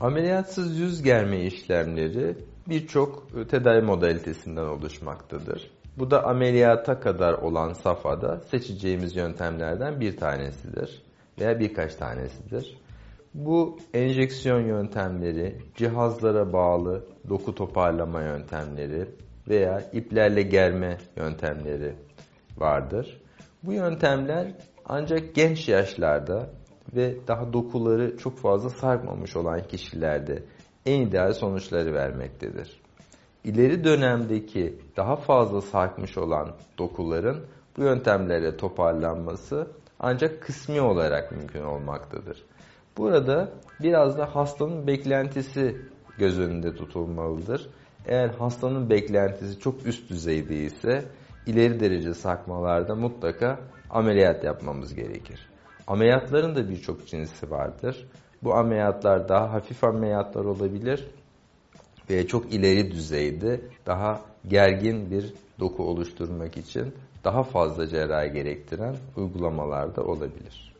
Ameliyatsız yüz germe işlemleri birçok tedavi modalitesinden oluşmaktadır. Bu da ameliyata kadar olan safhada seçeceğimiz yöntemlerden bir tanesidir veya birkaç tanesidir. Bu enjeksiyon yöntemleri, cihazlara bağlı doku toparlama yöntemleri veya iplerle germe yöntemleri vardır. Bu yöntemler ancak genç yaşlarda ve daha dokuları çok fazla sarkmamış olan kişilerde en ideal sonuçları vermektedir. İleri dönemdeki daha fazla sarkmış olan dokuların bu yöntemlerle toparlanması ancak kısmi olarak mümkün olmaktadır. Burada biraz da hastanın beklentisi göz önünde tutulmalıdır. Eğer hastanın beklentisi çok üst düzeyde ise ileri derece sarkmalarda mutlaka ameliyat yapmamız gerekir. Ameliyatların da birçok cinsi vardır. Bu ameliyatlar daha hafif ameliyatlar olabilir ve çok ileri düzeyde daha gergin bir doku oluşturmak için daha fazla cerrahi gerektiren uygulamalar da olabilir.